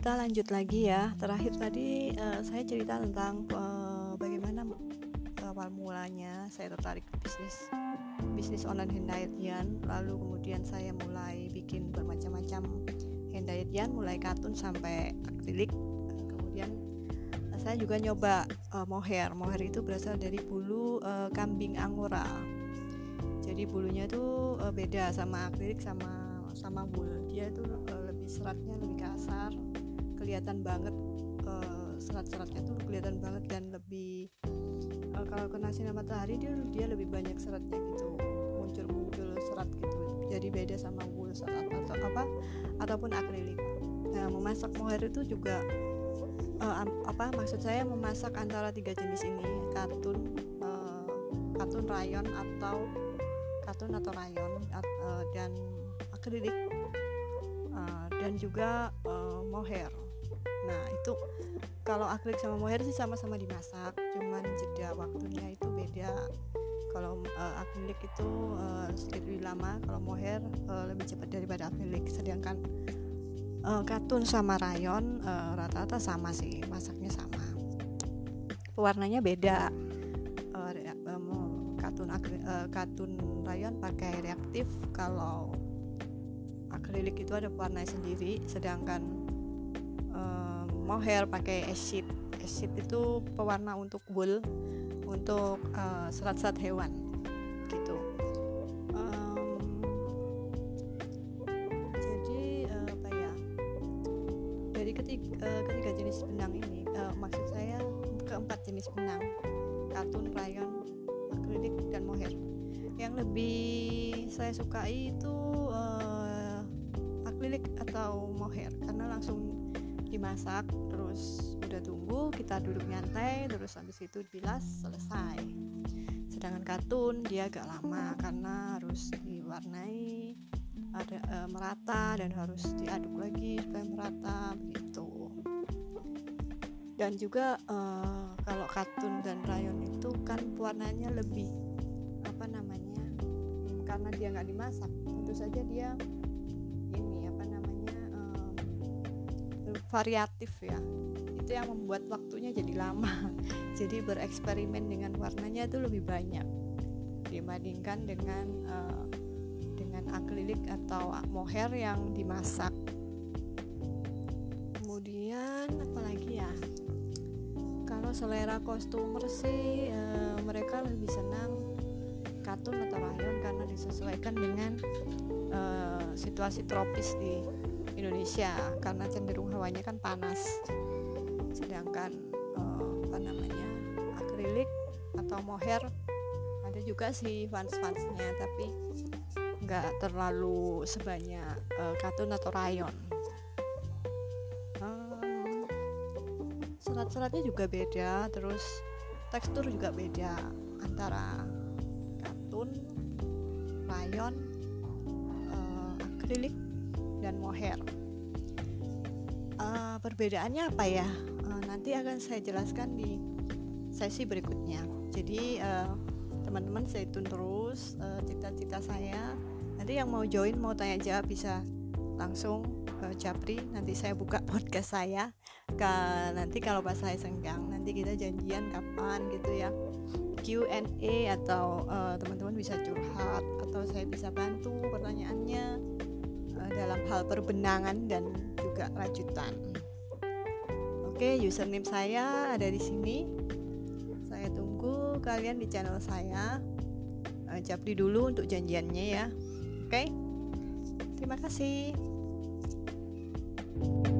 kita lanjut lagi ya. Terakhir tadi uh, saya cerita tentang uh, bagaimana awal mulanya saya tertarik bisnis bisnis online handayetian. Lalu kemudian saya mulai bikin bermacam-macam handayetian, mulai kartun sampai akrilik. Kemudian saya juga nyoba uh, mohair. Mohair itu berasal dari bulu uh, kambing angora. Jadi bulunya itu uh, beda sama akrilik sama sama wool. Dia itu uh, lebih seratnya lebih kasar kelihatan banget uh, serat-seratnya tuh kelihatan banget dan lebih uh, kalau kena sinar matahari dia dia lebih banyak seratnya gitu muncul-muncul serat gitu. Jadi beda sama wool atau, atau apa ataupun akrilik. Nah memasak mohair itu juga uh, apa maksud saya memasak antara tiga jenis ini katun uh, katun rayon atau katun atau rayon uh, dan akrilik. Uh, dan juga uh, mohair nah itu kalau akrilik sama mohair sih sama-sama dimasak cuman jeda waktunya itu beda. Kalau uh, akrilik itu uh, sedikit lebih lama kalau mohair uh, lebih cepat daripada akrilik. Sedangkan uh, katun sama rayon rata-rata sama sih masaknya sama. Warnanya beda. Katun uh, katun rayon pakai reaktif kalau akrilik itu ada warna sendiri sedangkan mohair pakai acid. Acid itu pewarna untuk wool untuk uh, serat-serat hewan gitu. Um, jadi uh, apa ya dari ketiga, uh, ketiga jenis benang ini uh, maksud saya keempat jenis benang katun rayon akrilik dan mohair. Yang lebih saya sukai itu uh, akrilik atau mohair karena langsung dimasak terus udah tunggu kita duduk nyantai terus habis itu bilas selesai. Sedangkan katun dia agak lama karena harus diwarnai ada e, merata dan harus diaduk lagi supaya merata begitu. Dan juga e, kalau katun dan rayon itu kan warnanya lebih apa namanya karena dia nggak dimasak tentu saja dia variatif ya. Itu yang membuat waktunya jadi lama. Jadi bereksperimen dengan warnanya itu lebih banyak dibandingkan dengan uh, dengan akrilik atau mohair yang dimasak. Kemudian apalagi ya? Kalau selera kostumer sih uh, mereka lebih senang katun atau rayon karena disesuaikan dengan uh, situasi tropis di Indonesia karena cenderung hawanya kan panas. Sedangkan uh, apa namanya akrilik atau mohair ada juga sih fans-fansnya tapi nggak terlalu sebanyak uh, katun atau rayon. Um, serat-seratnya juga beda terus tekstur juga beda antara katun rayon uh, akrilik dan mohair. Uh, perbedaannya apa ya? Uh, nanti akan saya jelaskan di sesi berikutnya. Jadi uh, teman-teman stay tune terus cita-cita uh, saya. Nanti yang mau join mau tanya jawab bisa langsung ke Japri. Nanti saya buka podcast saya. Ke, nanti kalau pas saya senggang, nanti kita janjian kapan gitu ya. Q&A atau teman-teman uh, bisa curhat atau saya bisa bantu pertanyaannya dalam hal perbenangan dan juga rajutan. Oke, username saya ada di sini. Saya tunggu kalian di channel saya. Uh, Japri dulu untuk janjiannya ya. Oke. Terima kasih. thank you